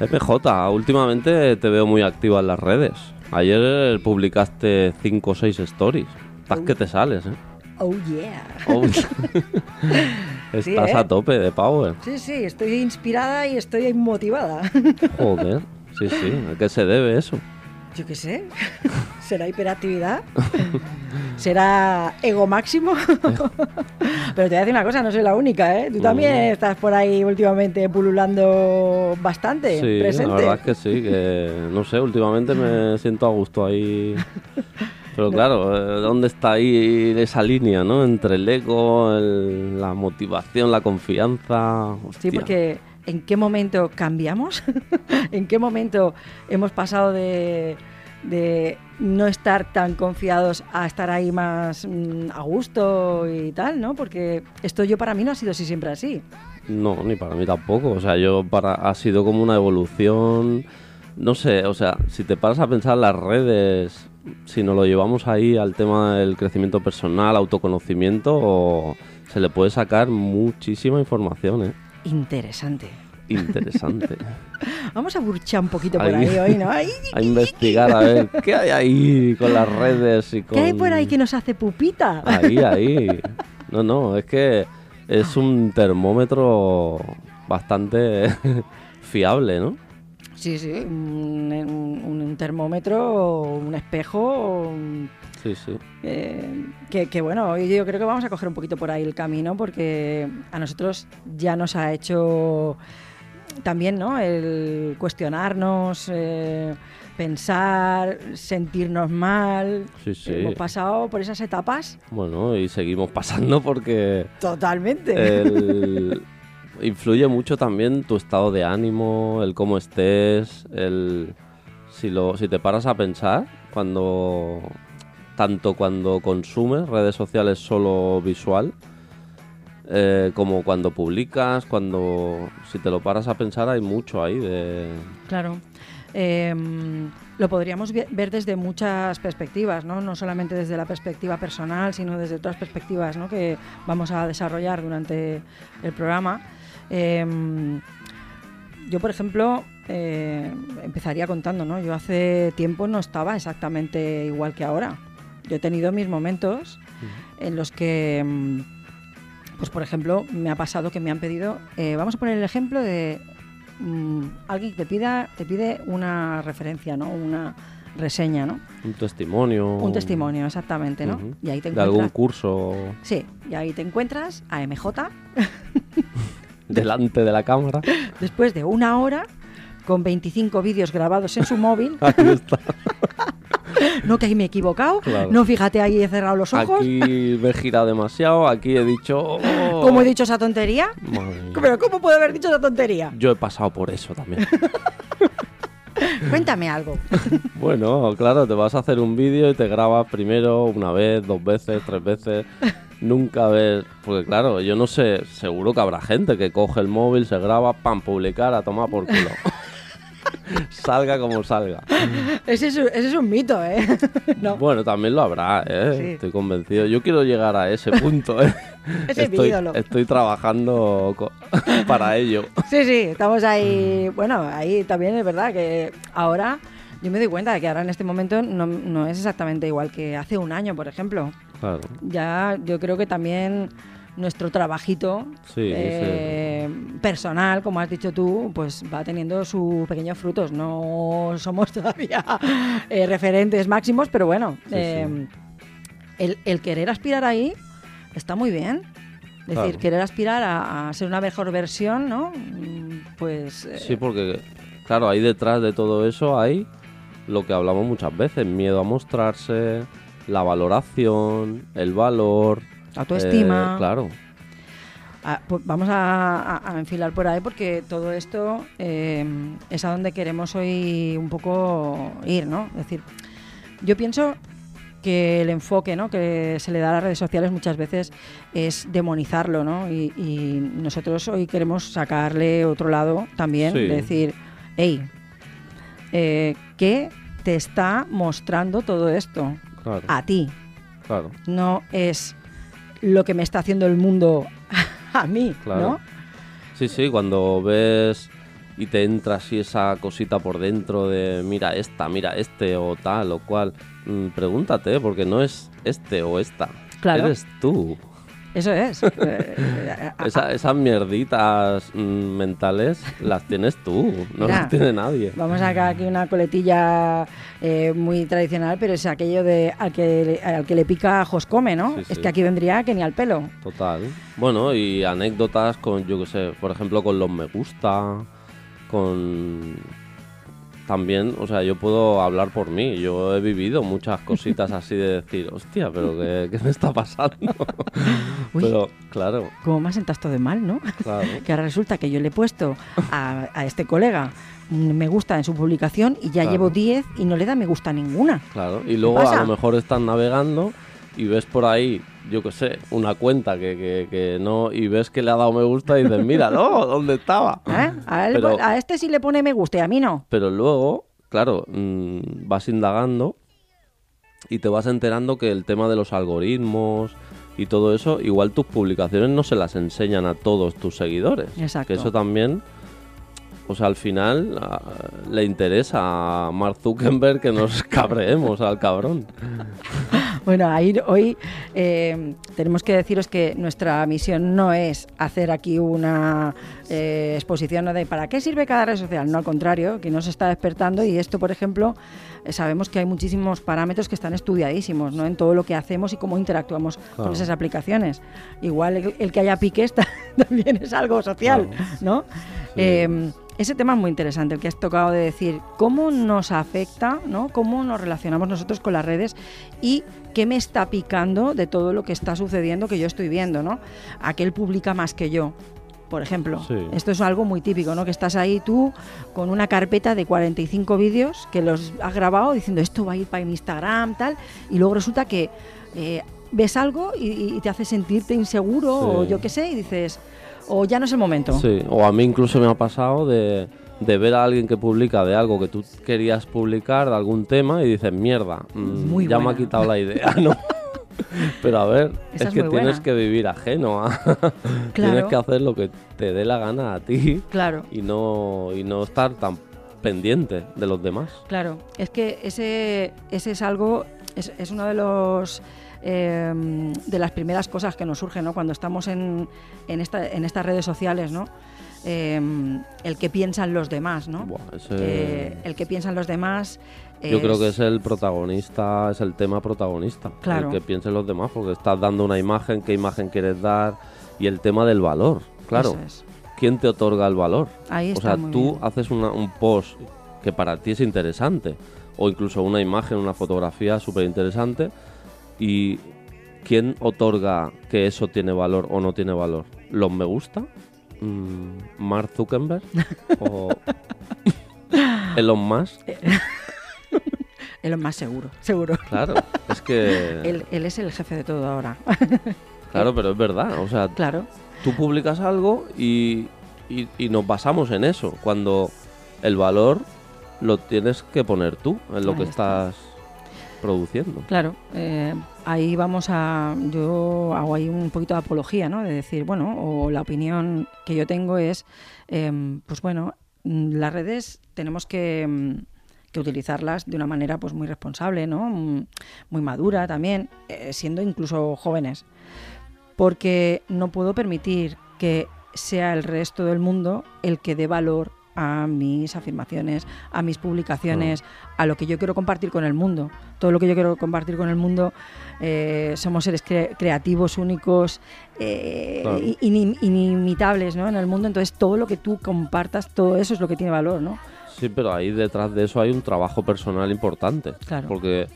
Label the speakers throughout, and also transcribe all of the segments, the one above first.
Speaker 1: MJ, últimamente te veo muy activa en las redes. Ayer publicaste 5 o 6 stories. Estás que te sales, ¿eh?
Speaker 2: Oh yeah.
Speaker 1: Oh. Estás
Speaker 2: ¿eh?
Speaker 1: a tope de power.
Speaker 2: Sí, sí, estoy inspirada y estoy motivada.
Speaker 1: Joder. Sí, sí. ¿A qué se debe eso?
Speaker 2: Yo qué sé. ¿Será hiperactividad? ¿Será ego máximo? Pero te voy a decir una cosa, no soy la única, ¿eh? Tú también
Speaker 1: Mm.
Speaker 2: estás por ahí últimamente pululando bastante,
Speaker 1: Sí,
Speaker 2: presente.
Speaker 1: la verdad es que sí, que no sé, últimamente me siento a gusto ahí. Pero claro, eh, ¿dónde está ahí esa línea, no? Entre el ego, el- la motivación, la confianza.
Speaker 2: Sí, porque ¿en qué momento cambiamos? ¿En qué momento hemos pasado de, de no estar tan confiados a estar ahí más mm, a gusto y tal, ¿no? Porque esto yo para mí no ha sido así siempre así.
Speaker 1: No, ni para mí tampoco. O sea, yo para ha sido como una evolución. No sé, o sea, si te paras a pensar las redes, si nos lo llevamos ahí al tema del crecimiento personal, autoconocimiento, o se le puede sacar muchísima información, ¿eh?
Speaker 2: Interesante.
Speaker 1: Interesante.
Speaker 2: Vamos a burchar un poquito por
Speaker 1: Ahí.
Speaker 2: ahí hoy, ¿no?
Speaker 1: A investigar a ver qué hay ahí con las redes y con...
Speaker 2: ¿Qué hay por ahí que nos hace pupita?
Speaker 1: Ahí, ahí. No, no, es que es un termómetro bastante fiable, ¿no?
Speaker 2: Sí, sí, un, un- un termómetro, un espejo, un-
Speaker 1: Sí, sí.
Speaker 2: Eh, que, que bueno, hoy yo creo que vamos a coger un poquito por ahí el camino porque a nosotros ya nos ha hecho también, ¿no? El cuestionarnos, eh, pensar, sentirnos mal.
Speaker 1: Sí, sí.
Speaker 2: Hemos pasado por esas etapas
Speaker 1: Bueno, y seguimos pasando porque
Speaker 2: totalmente.
Speaker 1: El- influye mucho también tu estado de ánimo, el cómo estés, el si lo si te paras a pensar cuando tanto cuando consumes redes sociales solo visual eh, como cuando publicas, cuando si te lo paras a pensar hay mucho ahí de
Speaker 2: Claro. Eh, lo podríamos ve- ver desde muchas perspectivas, ¿no? No solamente desde la perspectiva personal, sino desde otras perspectivas ¿no? que vamos a desarrollar durante el programa. Eh, yo, por ejemplo, eh, empezaría contando, ¿no? Yo hace tiempo no estaba exactamente igual que ahora. Yo he tenido mis momentos en los que, mm, pues por ejemplo, me ha pasado que me han pedido, eh, vamos a poner el ejemplo de mm, alguien que te pida, te pide una referencia, ¿no? Una reseña, ¿no?
Speaker 1: un testimonio,
Speaker 2: Un testimonio, exactamente, ¿no? Y ahí te
Speaker 1: de algún
Speaker 2: encuentras.
Speaker 1: curso
Speaker 2: Sí, y ahí te encuentras a MJ
Speaker 1: delante de la cámara.
Speaker 2: después de una hora con 25 vídeos grabados en su móvil.
Speaker 1: Ahí está.
Speaker 2: No que ahí me he equivocado.
Speaker 1: Claro.
Speaker 2: No, fíjate, ahí he cerrado los ojos.
Speaker 1: Aquí me he girado demasiado, aquí he dicho... oh.
Speaker 2: ¿Cómo he dicho esa tontería? Pero ¿cómo puedo haber dicho esa tontería?
Speaker 1: Yo he pasado por eso también.
Speaker 2: Cuéntame algo.
Speaker 1: bueno, claro, te vas a hacer un vídeo y te grabas primero una vez, dos veces, tres veces. Nunca ves... Porque claro, yo no sé, seguro que habrá gente que coge el móvil, se graba, pam, publicar, a tomar por culo. Salga como salga.
Speaker 2: Ese es, un- ese es un mito, ¿eh? No.
Speaker 1: Bueno, también lo habrá, ¿eh?
Speaker 2: Sí.
Speaker 1: Estoy convencido. Yo quiero llegar a ese punto, ¿eh?
Speaker 2: Ese
Speaker 1: estoy,
Speaker 2: ídolo.
Speaker 1: estoy trabajando para ello.
Speaker 2: Sí, sí, estamos ahí. Bueno, ahí también es verdad que ahora yo me doy cuenta de que ahora en este momento no, no es exactamente igual que hace un año, por ejemplo.
Speaker 1: Claro.
Speaker 2: Ya yo creo que también nuestro trabajito
Speaker 1: Sí,
Speaker 2: eh, personal, como has dicho tú, pues va teniendo sus pequeños frutos. No somos todavía eh, referentes máximos, pero bueno,
Speaker 1: Sí,
Speaker 2: eh, El, el querer aspirar ahí está muy bien. Es decir, querer aspirar a, a ser una mejor versión, ¿no? Pues eh,
Speaker 1: Sí, porque, claro, ahí detrás de todo eso hay lo que hablamos muchas veces, miedo a mostrarse, la valoración, el valor.
Speaker 2: Autoestima.
Speaker 1: eh, claro,
Speaker 2: Ah, pues vamos a, a- a enfilar por ahí porque todo esto eh, es a donde queremos hoy un poco ir, ¿no? Es decir, yo pienso que el enfoque ¿no? que se le da a las redes sociales muchas veces es demonizarlo, ¿no? Y, y nosotros hoy queremos sacarle otro lado también,
Speaker 1: Sí.
Speaker 2: de decir, hey, eh, ¿qué te está mostrando todo esto
Speaker 1: claro,
Speaker 2: a ti?
Speaker 1: claro.
Speaker 2: no es lo que me está haciendo el mundo a mí,
Speaker 1: Claro.
Speaker 2: ¿no?
Speaker 1: Sí, sí, cuando ves y te entra así esa cosita por dentro de mira esta, mira este o tal o cual, mm, pregúntate, porque no es este o esta.
Speaker 2: Claro.
Speaker 1: Eres tú.
Speaker 2: Eso es. Eh, eh, a-
Speaker 1: Esa- esas mierditas mm, mentales las tienes tú, no las tiene nadie.
Speaker 2: Vamos a sacar aquí una coletilla eh, muy tradicional, pero es aquello de al que, le- al que le pica ajos come, ¿no?
Speaker 1: Sí,
Speaker 2: Es
Speaker 1: sí.
Speaker 2: que aquí vendría que ni al pelo.
Speaker 1: Total. Bueno, y anécdotas con, yo qué sé, por ejemplo, con los me gusta, con... También, o sea, yo puedo hablar por mí. Yo he vivido muchas cositas así de decir, hostia, pero ¿qué, qué me está pasando?
Speaker 2: Uy.
Speaker 1: Pero, claro,
Speaker 2: Como me has sentado esto de mal, ¿no?
Speaker 1: claro.
Speaker 2: Que ahora resulta que yo le he puesto a, a este colega me gusta en su publicación y ya
Speaker 1: Claro.
Speaker 2: llevo 10 y no le da me gusta ninguna.
Speaker 1: Claro, y luego a lo mejor estás navegando y ves por ahí, yo qué sé, una cuenta que, que, que no, y ves que le ha dado me gusta y dices, mira, no, ¿dónde estaba?
Speaker 2: ¿Eh? A, él-
Speaker 1: Pero-
Speaker 2: a este sí le pone me gusta y a mí no.
Speaker 1: Pero luego, claro, mm, vas indagando y te vas enterando que el tema de los algoritmos y todo eso, igual tus publicaciones no se las enseñan a todos tus seguidores.
Speaker 2: Exacto.
Speaker 1: Que eso también, o sea, al final ah, le interesa a Mark Zuckerberg que nos cabreemos al cabrón.
Speaker 2: Bueno, ahí hoy eh, tenemos que deciros que nuestra misión no es hacer aquí una eh, exposición de para qué sirve cada red social. No, al contrario, que nos está despertando y esto, por ejemplo, eh, sabemos que hay muchísimos parámetros que están estudiadísimos ¿no? en todo lo que hacemos y cómo interactuamos con esas aplicaciones. Igual el, el que haya piques también es algo social,
Speaker 1: Claro.
Speaker 2: ¿no? Eh, ese tema es muy interesante, el que has tocado de decir cómo nos afecta, ¿no? Cómo nos relacionamos nosotros con las redes y qué me está picando de todo lo que está sucediendo que yo estoy viendo, ¿no? Aquel publica más que yo. Por ejemplo,
Speaker 1: Sí.
Speaker 2: esto es algo muy típico, ¿no? Que estás ahí tú con una carpeta de 45 vídeos que los has grabado diciendo esto va a ir para mi Instagram, tal, y luego resulta que eh, ves algo y, y te hace sentirte inseguro o yo qué sé, y dices, o ya no es el momento.
Speaker 1: Sí, o a mí incluso me ha pasado de, de ver a alguien que publica de algo que tú querías publicar, de algún tema, y dices, mierda, mm,
Speaker 2: Muy
Speaker 1: ya me ha quitado la idea, ¿no? Pero a ver,
Speaker 2: Esa
Speaker 1: es
Speaker 2: es
Speaker 1: que tienes
Speaker 2: buena.
Speaker 1: que vivir ajeno, a- tienes
Speaker 2: Claro.
Speaker 1: que hacer lo que te dé la gana a ti
Speaker 2: Claro.
Speaker 1: y no, y no estar tan pendiente de los demás.
Speaker 2: Claro, es que ese, ese es algo, es, es uno de los eh, de las primeras cosas que nos surgen ¿no? cuando estamos en, en, esta, en estas redes sociales, ¿no? Eh, el que piensan los demás, ¿no?
Speaker 1: Buah, ese-
Speaker 2: Eh, el que piensan los demás.
Speaker 1: Yo creo que es el protagonista, es el tema protagonista.
Speaker 2: Claro.
Speaker 1: El que piensen los demás, porque estás dando una imagen, qué imagen quieres dar, y el tema del valor. Claro,
Speaker 2: es.
Speaker 1: ¿quién te otorga el valor?
Speaker 2: Ahí
Speaker 1: o
Speaker 2: está
Speaker 1: sea,
Speaker 2: muy
Speaker 1: tú
Speaker 2: bien.
Speaker 1: haces una- un post que para ti es interesante, o incluso una imagen, una fotografía súper interesante, y ¿quién otorga que eso tiene valor o no tiene valor? ¿Los me gusta? Mm, ¿Mark Zuckerberg? ¿O Elon Musk?
Speaker 2: Es más seguro, seguro.
Speaker 1: Claro, es que...
Speaker 2: Él, él es el jefe de todo ahora.
Speaker 1: Claro, pero es verdad, o sea,
Speaker 2: claro,
Speaker 1: tú publicas algo y, y- y nos basamos en eso, cuando el valor lo tienes que poner tú en lo
Speaker 2: Ahí
Speaker 1: que
Speaker 2: está.
Speaker 1: estás produciendo.
Speaker 2: Claro, eh, ahí vamos a. Yo hago ahí un poquito de apología, ¿no? De decir, bueno, o la opinión que yo tengo es, em, pues bueno, mm, las redes tenemos que, mm, que utilizarlas de una manera pues muy responsable, ¿no? Mm, Muy madura también, eh, siendo incluso jóvenes. Porque no puedo permitir que sea el resto del mundo el que dé valor a mis afirmaciones, a mis publicaciones, a lo que yo quiero compartir con el mundo. Todo lo que yo quiero compartir con el mundo, eh, somos seres cre- creativos, únicos, eh,
Speaker 1: Claro.
Speaker 2: inimitables ¿no? en el mundo. Entonces, todo lo que tú compartas, todo eso es lo que tiene valor, ¿no?
Speaker 1: Sí, pero ahí detrás de eso hay un trabajo personal importante.
Speaker 2: Claro.
Speaker 1: Porque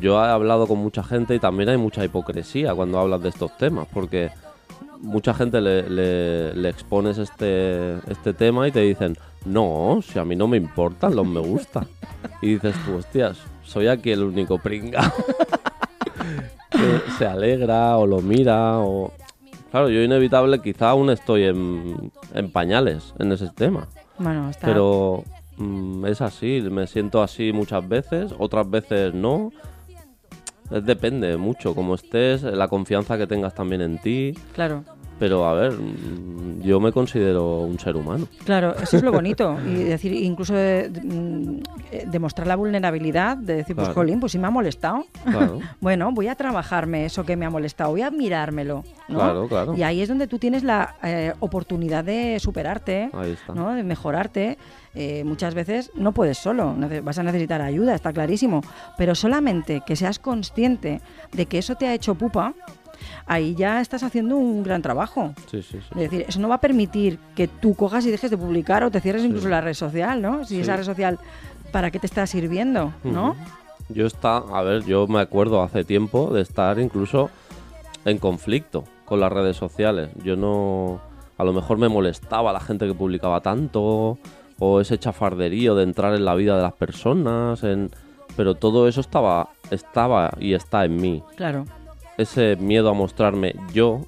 Speaker 1: yo he hablado con mucha gente y también hay mucha hipocresía cuando hablas de estos temas, porque mucha gente le, le- le expones este, este tema y te dicen, no, si a mí no me importan los me gusta. Y dices tú, hostias, soy aquí el único pringa que se alegra o lo mira o... Claro, yo inevitable quizá aún estoy en, en pañales en ese tema.
Speaker 2: Bueno, está.
Speaker 1: Pero mm, es así, me siento así muchas veces, otras veces no. Depende mucho, como estés, la confianza que tengas también en ti.
Speaker 2: Claro.
Speaker 1: Pero a ver, yo me considero un ser humano.
Speaker 2: Claro, eso es lo bonito. Y decir, incluso de- de- demostrar la vulnerabilidad, de decir, pues jolín, pues si me ha molestado.
Speaker 1: Claro,
Speaker 2: Bueno, voy a trabajarme eso que me ha molestado, voy a mirármelo. ¿no?
Speaker 1: Claro, claro.
Speaker 2: Y ahí es donde tú tienes la eh, oportunidad de superarte. ¿no? de mejorarte. Eh, muchas veces no puedes solo, vas a necesitar ayuda, está clarísimo. Pero solamente que seas consciente de que eso te ha hecho pupa, ahí ya estás haciendo un gran trabajo.
Speaker 1: Sí, sí, sí.
Speaker 2: Es decir, eso no va a permitir que tú cojas y dejes de publicar o te cierres
Speaker 1: Sí.
Speaker 2: incluso la red social, ¿no? Si
Speaker 1: Sí.
Speaker 2: esa red social, ¿para qué te está sirviendo, no?
Speaker 1: Yo está, a ver, yo me acuerdo hace tiempo de estar incluso en conflicto con las redes sociales. Yo no, a lo mejor me molestaba la gente que publicaba tanto o ese chafarderío de entrar en la vida de las personas, en, pero todo eso estaba, estaba y está en mí.
Speaker 2: Claro.
Speaker 1: Ese miedo a mostrarme yo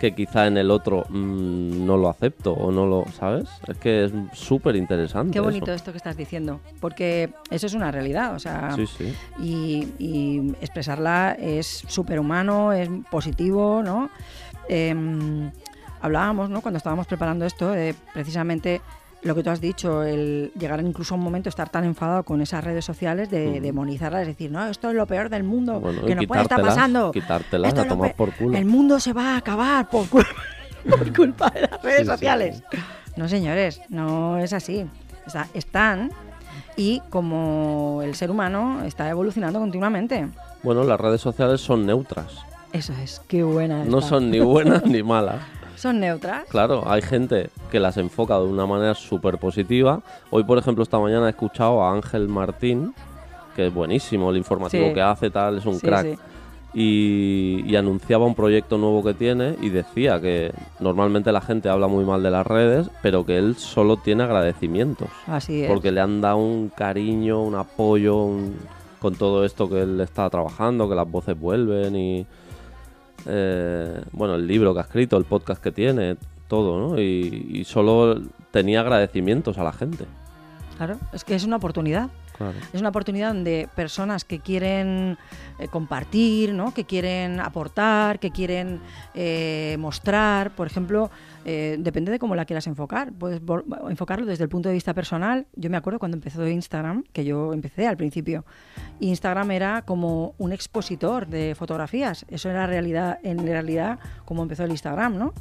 Speaker 1: que quizá en el otro mm, no lo acepto o no lo, ¿sabes? Es que es súper interesante.
Speaker 2: Qué bonito
Speaker 1: eso.
Speaker 2: esto que estás diciendo, porque eso es una realidad, o sea,
Speaker 1: Sí, sí.
Speaker 2: y, y expresarla es superhumano, es positivo, ¿no? Em, hablábamos, ¿no? Cuando estábamos preparando esto, de precisamente lo que tú has dicho, el llegar incluso a un momento estar tan enfadado con esas redes sociales de
Speaker 1: Ujú.
Speaker 2: demonizarlas, decir, no, esto es lo peor del mundo,
Speaker 1: Bueno,
Speaker 2: que nos puede estar pasando.
Speaker 1: Quitártelas
Speaker 2: Esto
Speaker 1: a
Speaker 2: es
Speaker 1: tomar por culo.
Speaker 2: El mundo se va a acabar por, cul- por culpa de las redes
Speaker 1: Sí, sí,
Speaker 2: sociales. No, señores, no es así. O sea, están y como el ser humano está evolucionando continuamente.
Speaker 1: Bueno, las redes sociales son neutras.
Speaker 2: Eso es, qué buena.
Speaker 1: No
Speaker 2: está.
Speaker 1: son ni buenas ni malas.
Speaker 2: Son neutras.
Speaker 1: Claro, hay gente que las enfoca de una manera súper positiva. Hoy, por ejemplo, esta mañana he escuchado a Ángel Martín, que es buenísimo, el informativo
Speaker 2: Sí.
Speaker 1: que hace, tal, es un
Speaker 2: Sí,
Speaker 1: crack.
Speaker 2: sí.
Speaker 1: Y, y anunciaba un proyecto nuevo que tiene y decía que normalmente la gente habla muy mal de las redes, pero que él solo tiene agradecimientos.
Speaker 2: Así es.
Speaker 1: porque le han dado un cariño, un apoyo un- con todo esto que él está trabajando, que las voces vuelven y eh, bueno, el libro que ha escrito, el podcast que tiene, todo, ¿no? Y, y solo tenía agradecimientos a la gente.
Speaker 2: Claro, es que es una oportunidad. Es una oportunidad donde personas que quieren eh, compartir, ¿no? que quieren aportar, que quieren eh, mostrar, por ejemplo, eh, depende de cómo la quieras enfocar. Puedes enfocarlo desde el punto de vista personal. Yo me acuerdo cuando empezó Instagram, que yo empecé al principio. Instagram era como un expositor de fotografías. Eso era realidad, en realidad como empezó el Instagram, ¿no?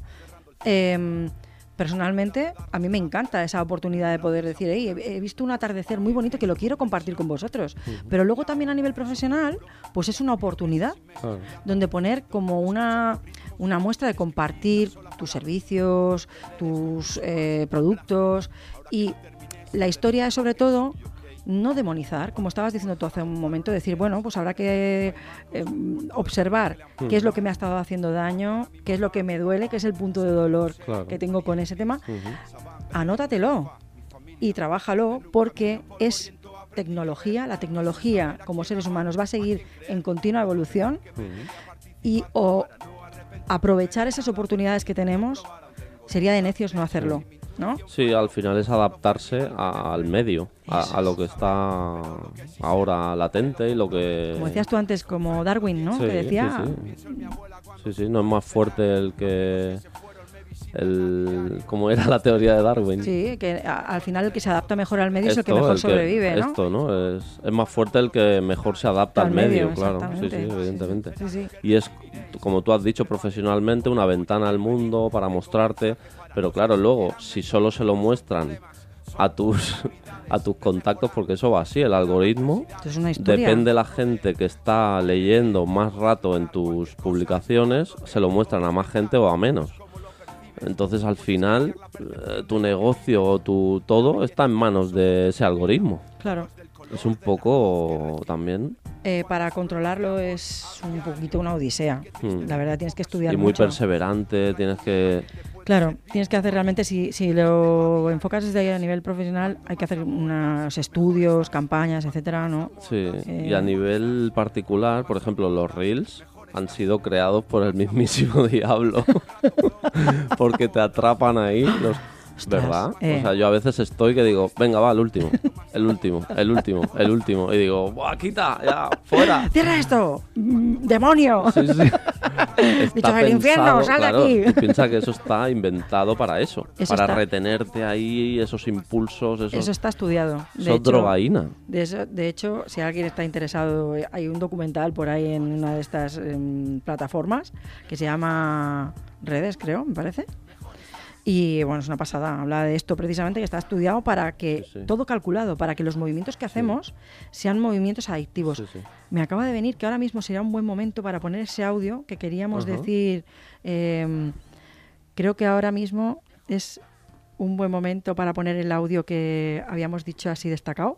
Speaker 2: Personalmente, a mí me encanta esa oportunidad de poder decir, "Ey, he, he visto un atardecer muy bonito que lo quiero compartir con vosotros. Pero luego también a nivel profesional, pues es una oportunidad
Speaker 1: claro.
Speaker 2: donde poner como una, una muestra de compartir tus servicios, tus eh, productos y la historia es sobre todo no demonizar, como estabas diciendo tú hace un momento, decir, bueno, pues habrá que eh, observar qué es lo que me ha estado haciendo daño, qué es lo que me duele, qué es el punto de dolor
Speaker 1: Claro.
Speaker 2: que tengo con ese tema, anótatelo y trabájalo porque es tecnología, la tecnología como seres humanos va a seguir en continua evolución y o aprovechar esas oportunidades que tenemos sería de necios no hacerlo, ¿no?
Speaker 1: Sí, al final es adaptarse a- al medio, a, a lo que está ahora latente y lo que...
Speaker 2: Como decías tú antes, como Darwin, ¿no?
Speaker 1: Sí,
Speaker 2: que decía,
Speaker 1: sí, sí. Sí, sí, no es más fuerte el que... El, como era la teoría de Darwin.
Speaker 2: sí, que al final el que se adapta mejor al medio es el que mejor
Speaker 1: el
Speaker 2: sobrevive, ¿no?
Speaker 1: Esto, ¿no? Es, es más fuerte el que mejor se adapta al,
Speaker 2: Al
Speaker 1: medio,
Speaker 2: medio,
Speaker 1: claro. Sí, sí, evidentemente.
Speaker 2: Sí.
Speaker 1: Y es, como tú has dicho, profesionalmente una ventana al mundo para mostrarte. Pero claro, luego, si solo se lo muestran a tus, a tus contactos, porque eso va así, el algoritmo,
Speaker 2: es una
Speaker 1: depende la gente que está leyendo más rato en tus publicaciones, se lo muestran a más gente o a menos. Entonces al final eh, tu negocio o tu todo está en manos de ese algoritmo.
Speaker 2: Claro.
Speaker 1: Es un poco también
Speaker 2: Eh, para controlarlo es un poquito una odisea.
Speaker 1: Hmm.
Speaker 2: La verdad tienes que estudiar
Speaker 1: y muy
Speaker 2: mucho.
Speaker 1: perseverante, tienes que
Speaker 2: Claro, tienes que hacer realmente, si, si lo enfocas desde ahí a nivel profesional, hay que hacer unos estudios, campañas, etcétera, ¿no?
Speaker 1: Sí, y
Speaker 2: Eh,
Speaker 1: a nivel particular, por ejemplo, los reels han sido creados por el mismísimo diablo. Porque te atrapan ahí, los,
Speaker 2: Ostras,
Speaker 1: ¿verdad?
Speaker 2: eh.
Speaker 1: O sea, yo a veces estoy que digo, venga, va, el último, el último, el último, el último. Y digo, ¡buah, quita, ya, fuera!
Speaker 2: ¡Cierra esto! Mm, ¡Demonio!
Speaker 1: Sí, sí.
Speaker 2: Bichos del infierno, sal de aquí.
Speaker 1: piensa que eso está inventado para eso,
Speaker 2: Eso
Speaker 1: para
Speaker 2: está-
Speaker 1: retenerte ahí, esos impulsos, eso,
Speaker 2: Eso está estudiado. De
Speaker 1: eso es
Speaker 2: hecho,
Speaker 1: drogaína.
Speaker 2: De, eso- de hecho, si alguien está interesado, eh, hay un documental por ahí en una de estas em, plataformas que se llama Redes, creo, me parece. Y bueno, es una pasada. Habla de esto precisamente que está estudiado para que
Speaker 1: Sí, sí.
Speaker 2: todo calculado, para que los movimientos que hacemos sean movimientos adictivos.
Speaker 1: Sí, sí.
Speaker 2: Me acaba de venir que ahora mismo sería un buen momento para poner ese audio que queríamos
Speaker 1: Ajá.
Speaker 2: decir. em, creo que ahora mismo es un buen momento para poner el audio que habíamos dicho así destacado,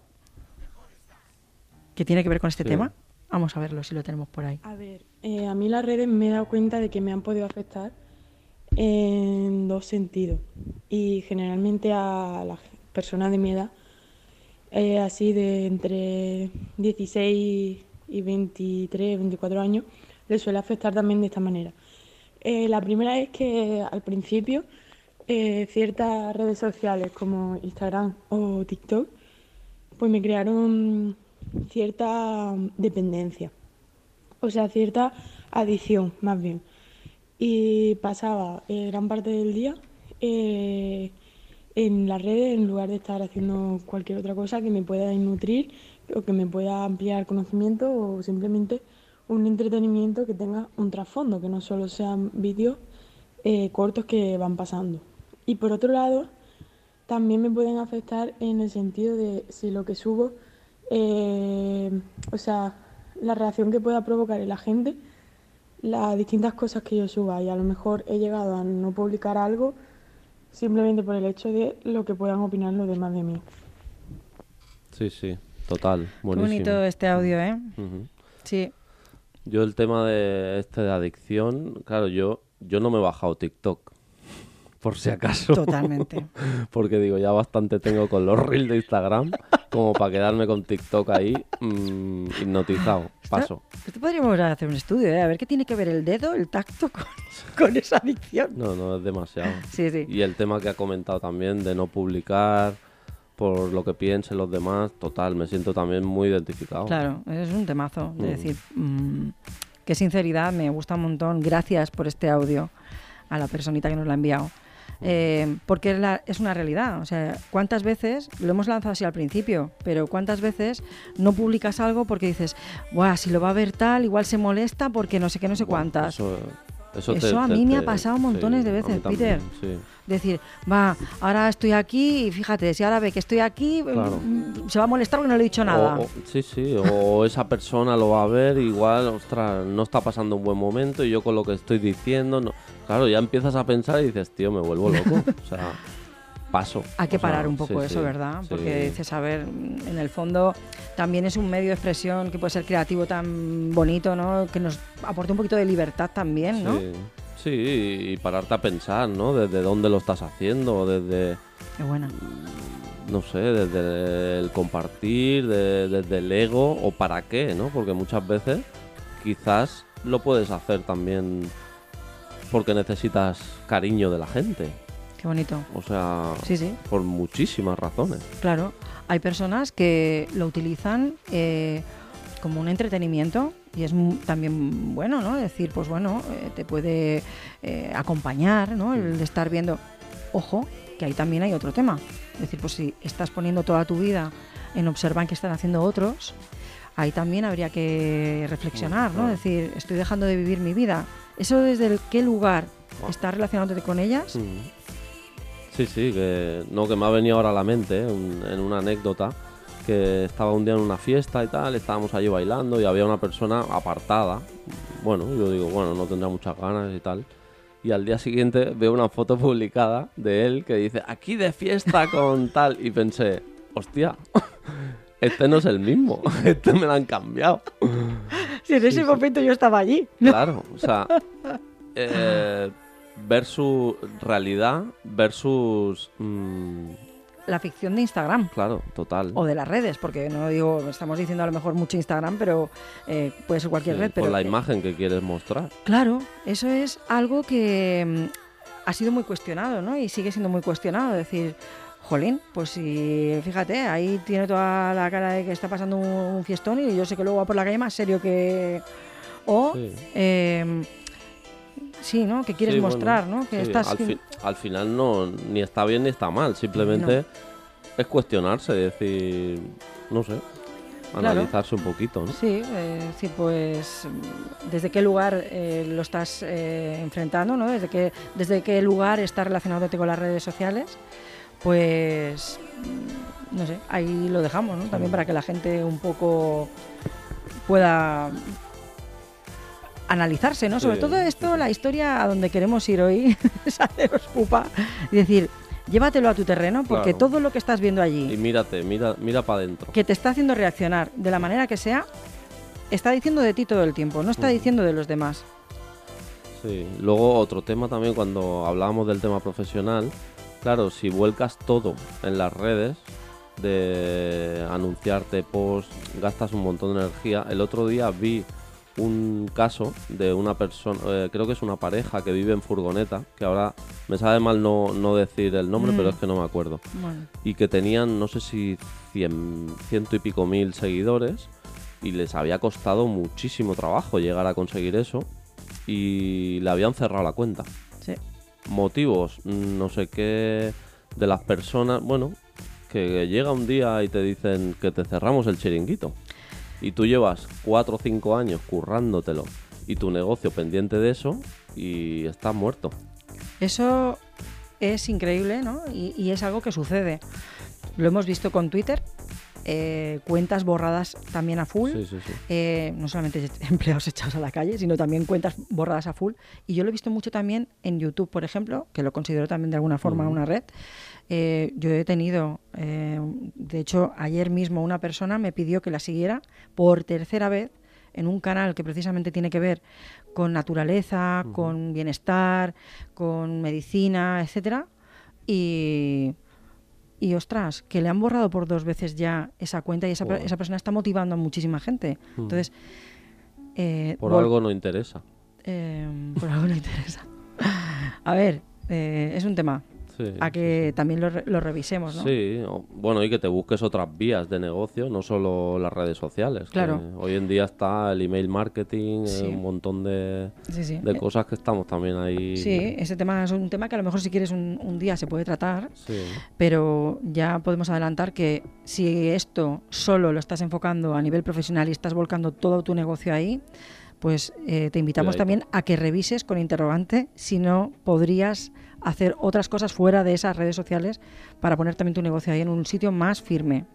Speaker 2: que tiene que ver con este
Speaker 1: Sí.
Speaker 2: tema. Vamos a verlo si lo tenemos por ahí.
Speaker 3: A ver, eh, a mí las redes me he dado cuenta de que me han podido afectar en dos sentidos. Y generalmente a las personas de mi edad, eh, así de entre 16 y 23, 24 años, les suele afectar también de esta manera. Eh, la primera es que al principio eh, ciertas redes sociales como Instagram o TikTok pues me crearon cierta dependencia, o sea, cierta adicción más bien. Y pasaba eh, gran parte del día eh, en las redes en lugar de estar haciendo cualquier otra cosa que me pueda nutrir o que me pueda ampliar conocimiento o simplemente un entretenimiento que tenga un trasfondo, que no solo sean vídeos eh, cortos que van pasando. Y por otro lado, también me pueden afectar en el sentido de si lo que subo, o sea, la reacción que pueda provocar en la gente, las distintas cosas que yo suba y a lo mejor he llegado a no publicar algo simplemente por el hecho de lo que puedan opinar los demás de mí.
Speaker 1: Sí, sí, total,
Speaker 2: Qué
Speaker 1: buenísimo.
Speaker 2: bonito este audio, ¿eh? Sí.
Speaker 1: Yo el tema de este de adicción, claro, yo yo no me he bajado TikTok. Por si acaso.
Speaker 2: Totalmente.
Speaker 1: Porque digo, ya bastante tengo con los reels de Instagram como para quedarme con TikTok ahí mm, hipnotizado. Paso.
Speaker 2: Esto podríamos hacer un estudio, ¿eh? A ver qué tiene que ver el dedo, el tacto con, con esa adicción.
Speaker 1: No, no es demasiado.
Speaker 2: Sí, sí.
Speaker 1: Y el tema que ha comentado también de no publicar por lo que piensen los demás, total, me siento también muy identificado.
Speaker 2: Claro, es un temazo. De
Speaker 1: Mm.
Speaker 2: decir, mm, qué sinceridad, me gusta un montón. Gracias por este audio a la personita que nos lo ha enviado. Eh, porque es, la- es una realidad. O sea, ¿cuántas veces, lo hemos lanzado así al principio, pero cuántas veces no publicas algo porque dices, Buah, si lo va a ver tal, igual se molesta porque no sé qué, no sé cuántas?
Speaker 1: Eso, eso,
Speaker 2: Eso a mí me ha pasado montones de veces,
Speaker 1: también,
Speaker 2: Peter.
Speaker 1: sí.
Speaker 2: Decir, va, ahora estoy aquí y fíjate, si ahora ve que estoy aquí,
Speaker 1: Claro.
Speaker 2: mm, se va a molestar porque no le he dicho nada.
Speaker 1: O- o- sí, sí, o esa persona lo va a ver, igual, ostras, no está pasando un buen momento y yo con lo que estoy diciendo, no. claro, ya empiezas a pensar y dices, tío, me vuelvo loco. O sea, paso.
Speaker 2: Hay que
Speaker 1: O sea,
Speaker 2: parar un poco
Speaker 1: sí,
Speaker 2: eso,
Speaker 1: sí,
Speaker 2: ¿verdad?
Speaker 1: sí.
Speaker 2: Porque dices, a ver, en el fondo también es un medio de expresión que puede ser creativo tan bonito, ¿no? Que nos aporte un poquito de libertad también, ¿no?
Speaker 1: Sí, y pararte a pensar, ¿no? Desde dónde lo estás haciendo, desde,
Speaker 2: Qué buena.
Speaker 1: no sé, desde el compartir, de- desde el ego o para qué, ¿no? Porque muchas veces quizás lo puedes hacer también porque necesitas cariño de la gente.
Speaker 2: Qué bonito.
Speaker 1: O sea,
Speaker 2: Sí, sí,
Speaker 1: por muchísimas razones.
Speaker 2: claro. Hay personas que lo utilizan eh, como un entretenimiento y es también bueno, ¿no? Decir, pues bueno, eh, te puede eh, acompañar, ¿no? El de estar viendo. Ojo, que ahí también hay otro tema. Es decir, pues si estás poniendo toda tu vida en observar qué están haciendo otros, ahí también habría que reflexionar, ¿no? Es decir, estoy dejando de vivir mi vida. ¿Eso desde el qué lugar estás relacionándote con ellas?
Speaker 1: Mm. Sí, sí, que no, que me ha venido ahora a la mente ¿eh? un- en una anécdota que estaba un día en una fiesta y tal, estábamos allí bailando y había una persona apartada. Bueno, yo digo, bueno, no tendrá muchas ganas y tal. y al día siguiente veo una foto publicada de él que dice, aquí de fiesta con tal. Y pensé, hostia, este no es el mismo, este me lo han cambiado.
Speaker 2: Si en ese momento yo estaba allí.
Speaker 1: Claro, o sea, eh, versus realidad versus... mm,
Speaker 2: La ficción de Instagram.
Speaker 1: claro, total.
Speaker 2: O de las redes, porque no digo, estamos diciendo a lo mejor mucho Instagram, pero eh, puede ser cualquier
Speaker 1: Sí,
Speaker 2: red. Pero
Speaker 1: por la imagen que quieres mostrar.
Speaker 2: Claro, eso es algo que mm, ha sido muy cuestionado, ¿no? Y sigue siendo muy cuestionado. Es decir, jolín, pues si, fíjate, ahí tiene toda la cara de que está pasando un, un fiestón y yo sé que luego va por la calle más serio que... O,
Speaker 1: Sí.
Speaker 2: eh, sí, ¿no? Que quieres
Speaker 1: Sí, bueno,
Speaker 2: mostrar, ¿no? Que
Speaker 1: sí,
Speaker 2: estás...
Speaker 1: al, fi- al final no ni está bien ni está mal, simplemente es cuestionarse, decir, no sé,
Speaker 2: Claro.
Speaker 1: analizarse un poquito, ¿no?
Speaker 2: Sí, eh, sí, pues mm, desde qué lugar eh, lo estás eh, enfrentando, ¿no? Desde qué, desde qué lugar está relacionándote con las redes sociales, pues mm, no sé, ahí lo dejamos, ¿no? También para que la gente un poco pueda analizarse, ¿no? Sobre
Speaker 1: Sí,
Speaker 2: todo esto, la historia a donde queremos ir hoy es haceros pupa y decir, llévatelo a tu terreno porque
Speaker 1: Claro.
Speaker 2: todo lo que estás viendo allí
Speaker 1: Y mírate, mira, mira para adentro.
Speaker 2: que te está haciendo reaccionar de la manera que sea, está diciendo de ti todo el tiempo, no está diciendo de los demás.
Speaker 1: Sí. Luego otro tema también cuando hablábamos del tema profesional, claro, si vuelcas todo en las redes de anunciarte post, gastas un montón de energía. El otro día vi un caso de una persona, eh, creo que es una pareja que vive en furgoneta, que ahora me sabe mal no, no decir el nombre,
Speaker 2: Mm.
Speaker 1: pero es que no me acuerdo.
Speaker 2: Bueno,
Speaker 1: Y que tenían, no sé si cien, ciento y pico mil seguidores y les había costado muchísimo trabajo llegar a conseguir eso y le habían cerrado la cuenta.
Speaker 2: sí.
Speaker 1: Motivos, mm, no sé qué, de las personas, bueno, que llega un día y te dicen que te cerramos el chiringuito y tú llevas cuatro o cinco años currándotelo y tu negocio pendiente de eso y estás muerto.
Speaker 2: Eso es increíble, ¿no? Y, y es algo que sucede. Lo hemos visto con Twitter, eh, cuentas borradas también a full.
Speaker 1: Sí, sí, sí.
Speaker 2: eh, no solamente empleados echados a la calle, sino también cuentas borradas a full. Y yo lo he visto mucho también en YouTube, por ejemplo, que lo considero también de alguna forma
Speaker 1: Ujú.
Speaker 2: una red. Eh, yo he tenido, eh, de hecho, ayer mismo una persona me pidió que la siguiera por tercera vez en un canal que precisamente tiene que ver con naturaleza, con bienestar, con medicina, etcétera. Y, y ostras, que le han borrado por dos veces ya esa cuenta y esa, esa persona está motivando a muchísima gente. Entonces, eh,
Speaker 1: Por
Speaker 2: vol-
Speaker 1: algo no interesa.
Speaker 2: eh, por algo no interesa. A ver, eh, es un tema
Speaker 1: Sí,
Speaker 2: a
Speaker 1: sí,
Speaker 2: que también lo, lo revisemos, ¿no?
Speaker 1: Sí, bueno, y que te busques otras vías de negocio, no solo las redes sociales. que
Speaker 2: Claro.
Speaker 1: hoy en día está el email marketing, eh,
Speaker 2: Sí.
Speaker 1: un montón de,
Speaker 2: Sí, sí.
Speaker 1: de cosas que estamos también ahí.
Speaker 2: Sí, ese tema es un tema que a lo mejor si quieres un, un día se puede tratar,
Speaker 1: Sí,
Speaker 2: pero ya podemos adelantar que si esto solo lo estás enfocando a nivel profesional y estás volcando todo tu negocio ahí, pues eh, te invitamos también a que revises con interrogante si no podrías hacer otras cosas fuera de esas redes sociales para poner también tu negocio ahí en un sitio más firme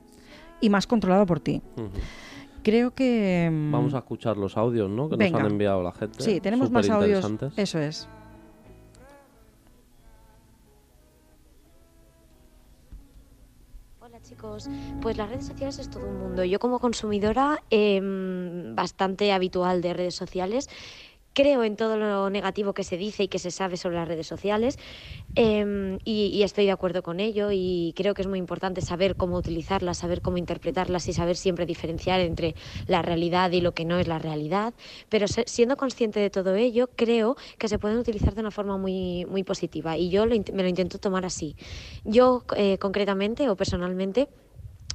Speaker 2: y más controlado por ti. Creo que... mm,
Speaker 1: Vamos a escuchar los audios, ¿no? Que
Speaker 2: Venga.
Speaker 1: nos han enviado la gente.
Speaker 2: Sí, tenemos más audios. Eso es.
Speaker 4: Hola chicos, pues las redes sociales es todo un mundo. Yo como consumidora em, bastante habitual de redes sociales, creo en todo lo negativo que se dice y que se sabe sobre las redes sociales em, y, estoy de acuerdo con ello y creo que es muy importante saber cómo utilizarlas, saber cómo interpretarlas y saber siempre diferenciar entre la realidad y lo que no es la realidad. Pero siendo consciente de todo ello, creo que se pueden utilizar de una forma muy, muy positiva y yo lo me lo intento tomar así. Yo eh, concretamente o personalmente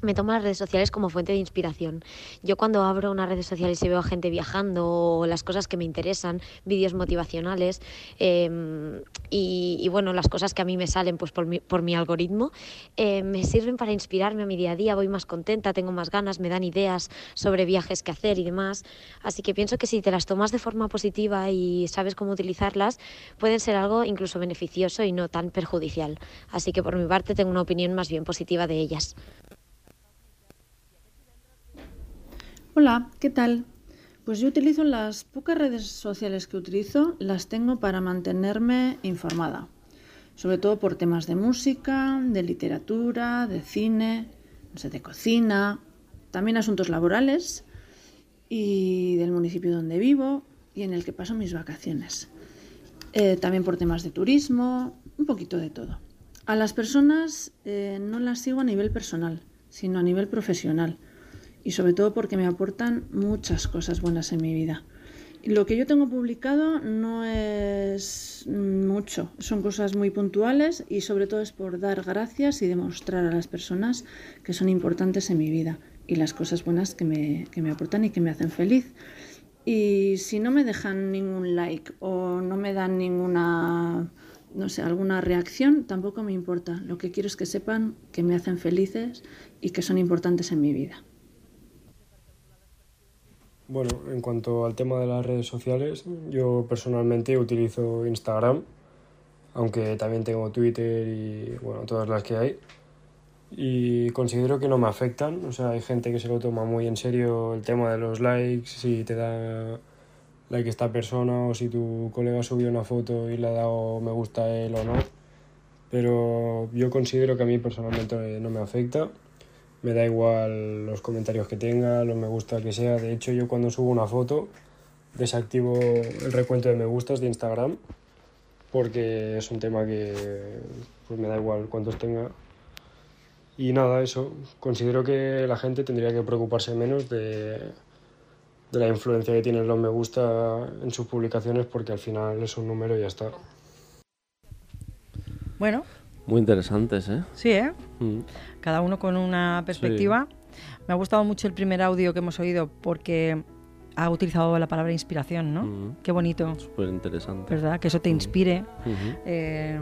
Speaker 4: me tomo las redes sociales como fuente de inspiración. Yo cuando abro unas redes sociales y veo a gente viajando o las cosas que me interesan, vídeos motivacionales eh, y, bueno, las cosas que a mí me salen pues por mi, por algoritmo, eh, me sirven para inspirarme a mi día a día, voy más contenta, tengo más ganas, me dan ideas sobre viajes que hacer y demás. Así que pienso que si te las tomas de forma positiva y sabes cómo utilizarlas, pueden ser algo incluso beneficioso y no tan perjudicial. Así que por mi parte tengo una opinión más bien positiva de ellas.
Speaker 5: Hola, ¿qué tal? Pues yo utilizo las pocas redes sociales que utilizo, las tengo para mantenerme informada, sobre todo por temas de música, de literatura, de cine, no sé, de cocina, también asuntos laborales y del municipio donde vivo y en el que paso mis vacaciones. Eh, también por temas de turismo, un poquito de todo. A las personas eh, no las sigo a nivel personal, sino a nivel profesional y sobre todo porque me aportan muchas cosas buenas en mi vida. Lo que yo tengo publicado no es mucho, son cosas muy puntuales y sobre todo es por dar gracias y demostrar a las personas que son importantes en mi vida y las cosas buenas que me, que me aportan y que me hacen feliz. Y si no me dejan ningún like o no me dan ninguna, no sé, alguna reacción, tampoco me importa. Lo que quiero es que sepan que me hacen felices y que son importantes en mi vida.
Speaker 6: Bueno, en cuanto al tema de las redes sociales, yo personalmente utilizo Instagram, aunque también tengo Twitter y bueno, todas las que hay. Y considero que no me afectan, o sea, hay gente que se lo toma muy en serio el tema de los likes, si te da like esta persona o si tu colega subió una foto y le ha dado me gusta a él o no. Pero yo considero que a mí personalmente no me afecta me da igual los comentarios que tenga, lo me gusta que sea. De hecho, yo cuando subo una foto desactivo el recuento de me gustas de Instagram porque es un tema que pues, me da igual cuántos tenga. Y nada, eso. Considero que la gente tendría que preocuparse menos de, de la influencia que tienen los me gusta en sus publicaciones porque al final es un número y ya está.
Speaker 2: Bueno,
Speaker 1: Muy interesantes, ¿eh?
Speaker 2: sí, ¿eh?
Speaker 1: Mm.
Speaker 2: cada uno con una perspectiva. Me ha gustado mucho el primer audio que hemos oído porque ha utilizado la palabra inspiración, ¿no?
Speaker 1: Mm.
Speaker 2: Qué bonito,
Speaker 1: Súper interesante.
Speaker 2: ¿verdad? Que eso te inspire.
Speaker 1: Ujú.
Speaker 2: Eh,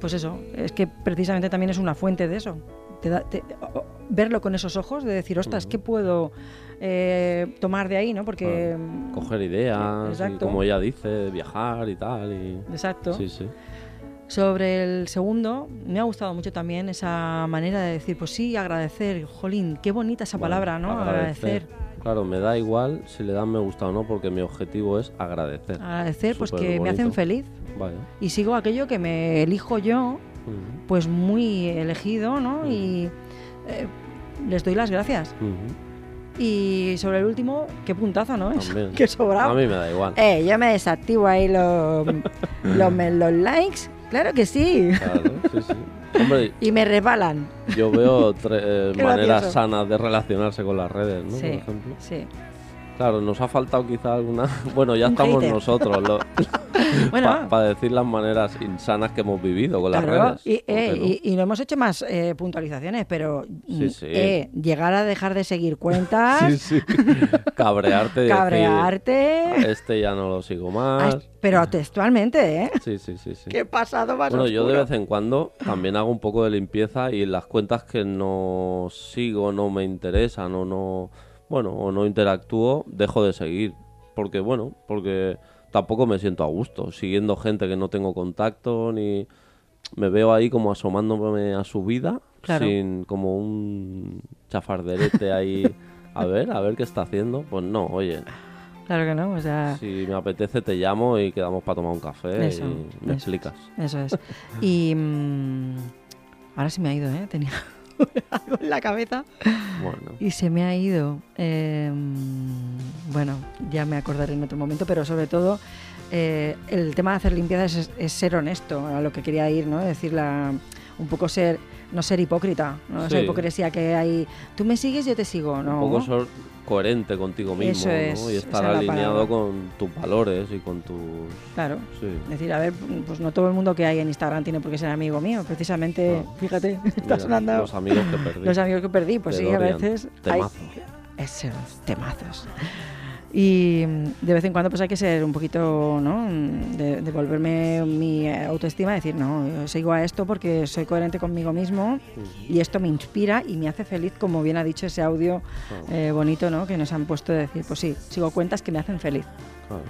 Speaker 2: pues eso, es que precisamente también es una fuente de eso. Te da- te- o- o- verlo con esos ojos, de decir, ostras. ¿qué puedo eh, tomar de ahí, no? Porque...
Speaker 1: Coger ideas, y como ella dice, viajar y tal. Y...
Speaker 2: Exacto.
Speaker 1: Sí, sí.
Speaker 2: Sobre el segundo, me ha gustado mucho también esa manera de decir, pues sí, agradecer, jolín, qué bonita esa
Speaker 1: Bueno,
Speaker 2: palabra, ¿no? Agradecer.
Speaker 1: Claro, me da igual si le dan me gusta o no, porque mi objetivo es agradecer.
Speaker 2: Agradecer, pues que me hacen feliz.
Speaker 1: Vaya.
Speaker 2: Y sigo aquello que me elijo yo, pues muy elegido, ¿no? Y eh, les doy las gracias. Y sobre el último, qué puntazo, ¿no? Es
Speaker 1: También.
Speaker 2: que sobrado.
Speaker 1: A mí me da igual.
Speaker 2: Eh, yo me desactivo ahí los, los, los likes. Claro que sí.
Speaker 1: Claro, sí, sí. Hombre,
Speaker 2: Y me resbalan.
Speaker 1: yo veo tre- eh, maneras
Speaker 2: gracioso.
Speaker 1: sanas de relacionarse con las redes, ¿no? Por
Speaker 2: Sí,
Speaker 1: ejemplo.
Speaker 2: sí.
Speaker 1: Claro, nos ha faltado quizá alguna. Bueno, ya
Speaker 2: Un
Speaker 1: estamos
Speaker 2: hater.
Speaker 1: nosotros
Speaker 2: Bueno,
Speaker 1: para decir las maneras insanas que hemos vivido con las redes.
Speaker 2: y,
Speaker 1: ¿por qué
Speaker 2: eh,
Speaker 1: no?
Speaker 2: y, y no hemos hecho más eh, puntualizaciones, pero
Speaker 1: Sí,
Speaker 2: mm,
Speaker 1: sí.
Speaker 2: eh, llegar a dejar de seguir cuentas,
Speaker 1: Sí, sí. Cabrearte. decir,
Speaker 2: cabrearte,
Speaker 1: este ya no lo sigo
Speaker 2: Ay,
Speaker 1: más.
Speaker 2: pero textualmente, ¿eh?
Speaker 1: Sí, sí, sí, sí.
Speaker 2: Qué pasado más
Speaker 1: Bueno, yo de vez en cuando también hago un poco de limpieza y las cuentas que no sigo, no me interesan o no, bueno, o no interactúo, dejo de seguir. Porque, bueno, porque tampoco me siento a gusto siguiendo gente que no tengo contacto ni me veo ahí como asomándome a su vida
Speaker 2: Claro.
Speaker 1: sin como un chafarderete ahí a ver, a ver qué está haciendo. Pues no, oye,
Speaker 2: Claro que no, o sea,
Speaker 1: si me apetece te llamo y quedamos para tomar un café
Speaker 2: Eso,
Speaker 1: y me
Speaker 2: eso
Speaker 1: explicas.
Speaker 2: eso es. Y mm, ahora se me ha ido, ¿eh? Tenía algo en la cabeza
Speaker 1: Bueno.
Speaker 2: y se me ha ido. Eh, bueno, ya me acordaré en otro momento, pero sobre todo eh, el tema de hacer limpiezas es, es ser honesto a lo que quería ir, ¿no? Es decir, la- un poco ser, no ser hipócrita, ¿no? Esa
Speaker 1: Sí.
Speaker 2: hipocresía que hay. Tú me sigues, yo te sigo, ¿no?
Speaker 1: Un poco coherente contigo mismo
Speaker 2: Eso es,
Speaker 1: ¿no? y estar alineado con tus valores y con tus...
Speaker 2: Claro.
Speaker 1: Sí.
Speaker 2: Es decir, a ver, pues no todo el mundo que hay en Instagram tiene por qué ser amigo mío. Precisamente, fíjate, está
Speaker 1: Mira,
Speaker 2: sonando
Speaker 1: Los amigos que perdí.
Speaker 2: los amigos que perdí. Pues
Speaker 1: de
Speaker 2: sí, a veces hay
Speaker 1: Temazo.
Speaker 2: esos temazos. Y mm, de vez en cuando pues hay que ser un poquito, ¿no? Mm, De, devolverme mi eh, autoestima decir, no, yo sigo a esto porque soy coherente conmigo mismo y esto me inspira y me hace feliz, como bien ha dicho ese audio
Speaker 1: Claro,
Speaker 2: eh, bonito, ¿no? Que nos han puesto de decir, pues sí, sigo cuentas que me hacen feliz.
Speaker 1: claro.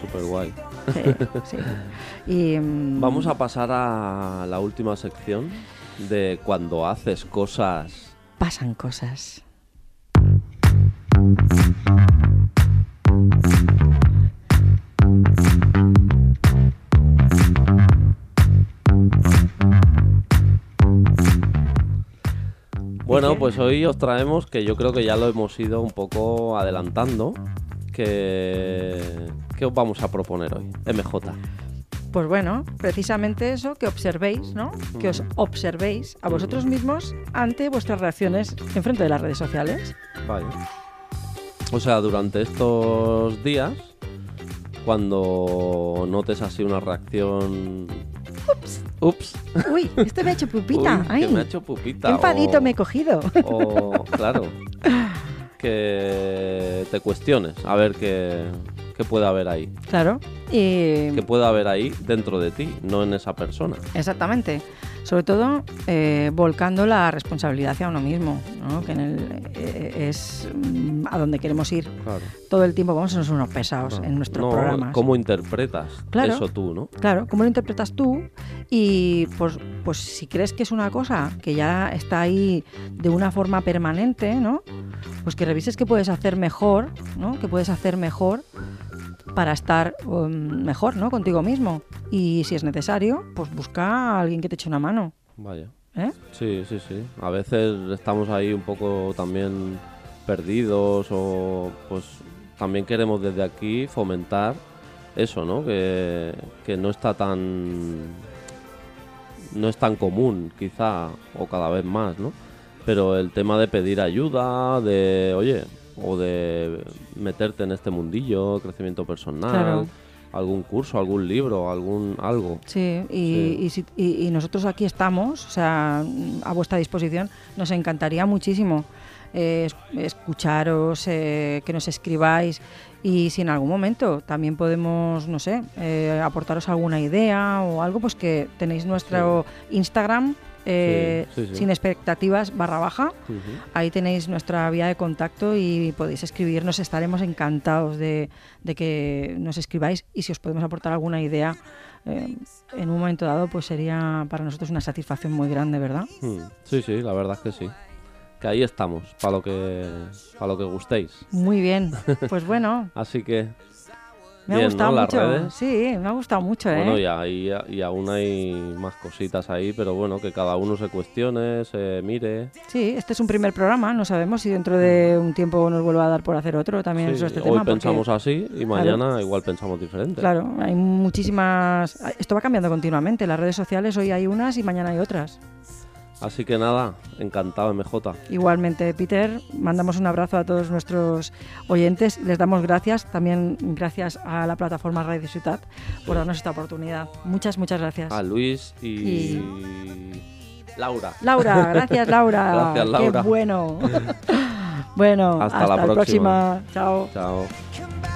Speaker 1: Súper guay.
Speaker 2: Sí, sí. Y, mm,
Speaker 1: Vamos a pasar a la última sección de cuando haces cosas.
Speaker 2: Pasan cosas.
Speaker 1: Bueno, pues hoy os traemos, que yo creo que ya lo hemos ido un poco adelantando, que, ¿qué os vamos a proponer hoy, MJ?
Speaker 2: Pues bueno, precisamente eso, que observéis, ¿no? Que os observéis a vosotros mismos ante vuestras reacciones en frente de las redes sociales.
Speaker 1: Vale. O sea, durante estos días, cuando notes así una reacción...
Speaker 2: Ups.
Speaker 1: Ups.
Speaker 2: Uy, este me ha hecho pupita.
Speaker 1: Uy,
Speaker 2: Ay,
Speaker 1: que me ha hecho pupita.
Speaker 2: qué enfadito
Speaker 1: o-
Speaker 2: me he cogido.
Speaker 1: O, claro, que te cuestiones, a ver qué, qué puede haber ahí.
Speaker 2: Claro. Y
Speaker 1: ¿Qué puede haber ahí dentro de ti, no en esa persona?
Speaker 2: Exactamente. Sobre todo eh, volcando la responsabilidad hacia uno mismo, ¿no? que en el- eh, es mm, a donde queremos ir
Speaker 1: Claro.
Speaker 2: todo el tiempo. Vamos a ser unos pesados en nuestros
Speaker 1: no,
Speaker 2: programas.
Speaker 1: ¿Cómo interpretas
Speaker 2: Claro.
Speaker 1: eso tú, no?
Speaker 2: Claro, ¿cómo lo interpretas tú? Y pues, pues si crees que es una cosa que ya está ahí de una forma permanente, ¿no? Pues que revises qué puedes hacer mejor, ¿no? Que puedes hacer mejor para estar um, mejor, ¿no? Contigo mismo. Y si es necesario, pues busca a alguien que te eche una mano.
Speaker 1: Vaya.
Speaker 2: ¿eh?
Speaker 1: Sí, sí, sí. A veces estamos ahí un poco también perdidos o pues también queremos desde aquí fomentar eso, ¿no? Que, que no está tan no es tan común, quizá, o cada vez más, ¿no? Pero el tema de pedir ayuda, de, oye, o de meterte en este mundillo, crecimiento personal,
Speaker 2: Claro.
Speaker 1: algún curso, algún libro, algún algo.
Speaker 2: Sí, y,
Speaker 1: Sí.
Speaker 2: Y, si- y- y nosotros aquí estamos, o sea, a vuestra disposición. Nos encantaría muchísimo eh, es- escucharos, eh, que nos escribáis y si en algún momento también podemos, no sé, eh, aportaros alguna idea o algo, pues que tenéis nuestro Instagram. Eh,
Speaker 1: Sí, sí, sí.
Speaker 2: sin expectativas barra baja ahí tenéis nuestra vía de contacto y podéis escribirnos estaremos encantados de, de que nos escribáis y si os podemos aportar alguna idea eh, en un momento dado, pues sería para nosotros una satisfacción muy grande, ¿verdad?
Speaker 1: Mm, Sí, sí, la verdad es que sí. Que ahí estamos, para lo que para lo que gustéis.
Speaker 2: Muy bien. Pues bueno,
Speaker 1: Así que
Speaker 2: me ha
Speaker 1: bien,
Speaker 2: gustado
Speaker 1: ¿no?
Speaker 2: Mucho.
Speaker 1: redes.
Speaker 2: Sí, me ha gustado mucho, ¿eh?
Speaker 1: Bueno, y, ahí- y aún hay más cositas ahí, pero bueno, que cada uno se cuestione, se mire.
Speaker 2: Sí, este es un primer programa, no sabemos si dentro de un tiempo nos vuelva a dar por hacer otro también
Speaker 1: Sí,
Speaker 2: sobre este
Speaker 1: hoy
Speaker 2: tema. porque-
Speaker 1: pensamos así y mañana igual pensamos diferente.
Speaker 2: Claro, hay muchísimas... Esto va cambiando continuamente, las redes sociales hoy hay unas y mañana hay otras.
Speaker 1: Así que nada, encantado MJ.
Speaker 2: Igualmente, Peter, mandamos un abrazo a todos nuestros oyentes. Les damos gracias, también gracias a la plataforma Radio Ciutat por darnos esta oportunidad. Muchas, muchas gracias.
Speaker 1: A Luis y, Laura.
Speaker 2: Laura, gracias Laura.
Speaker 1: Gracias, Laura.
Speaker 2: Qué bueno. bueno,
Speaker 1: Hasta
Speaker 2: hasta,
Speaker 1: la
Speaker 2: la
Speaker 1: próxima.
Speaker 2: próxima. Chao.
Speaker 1: Chao.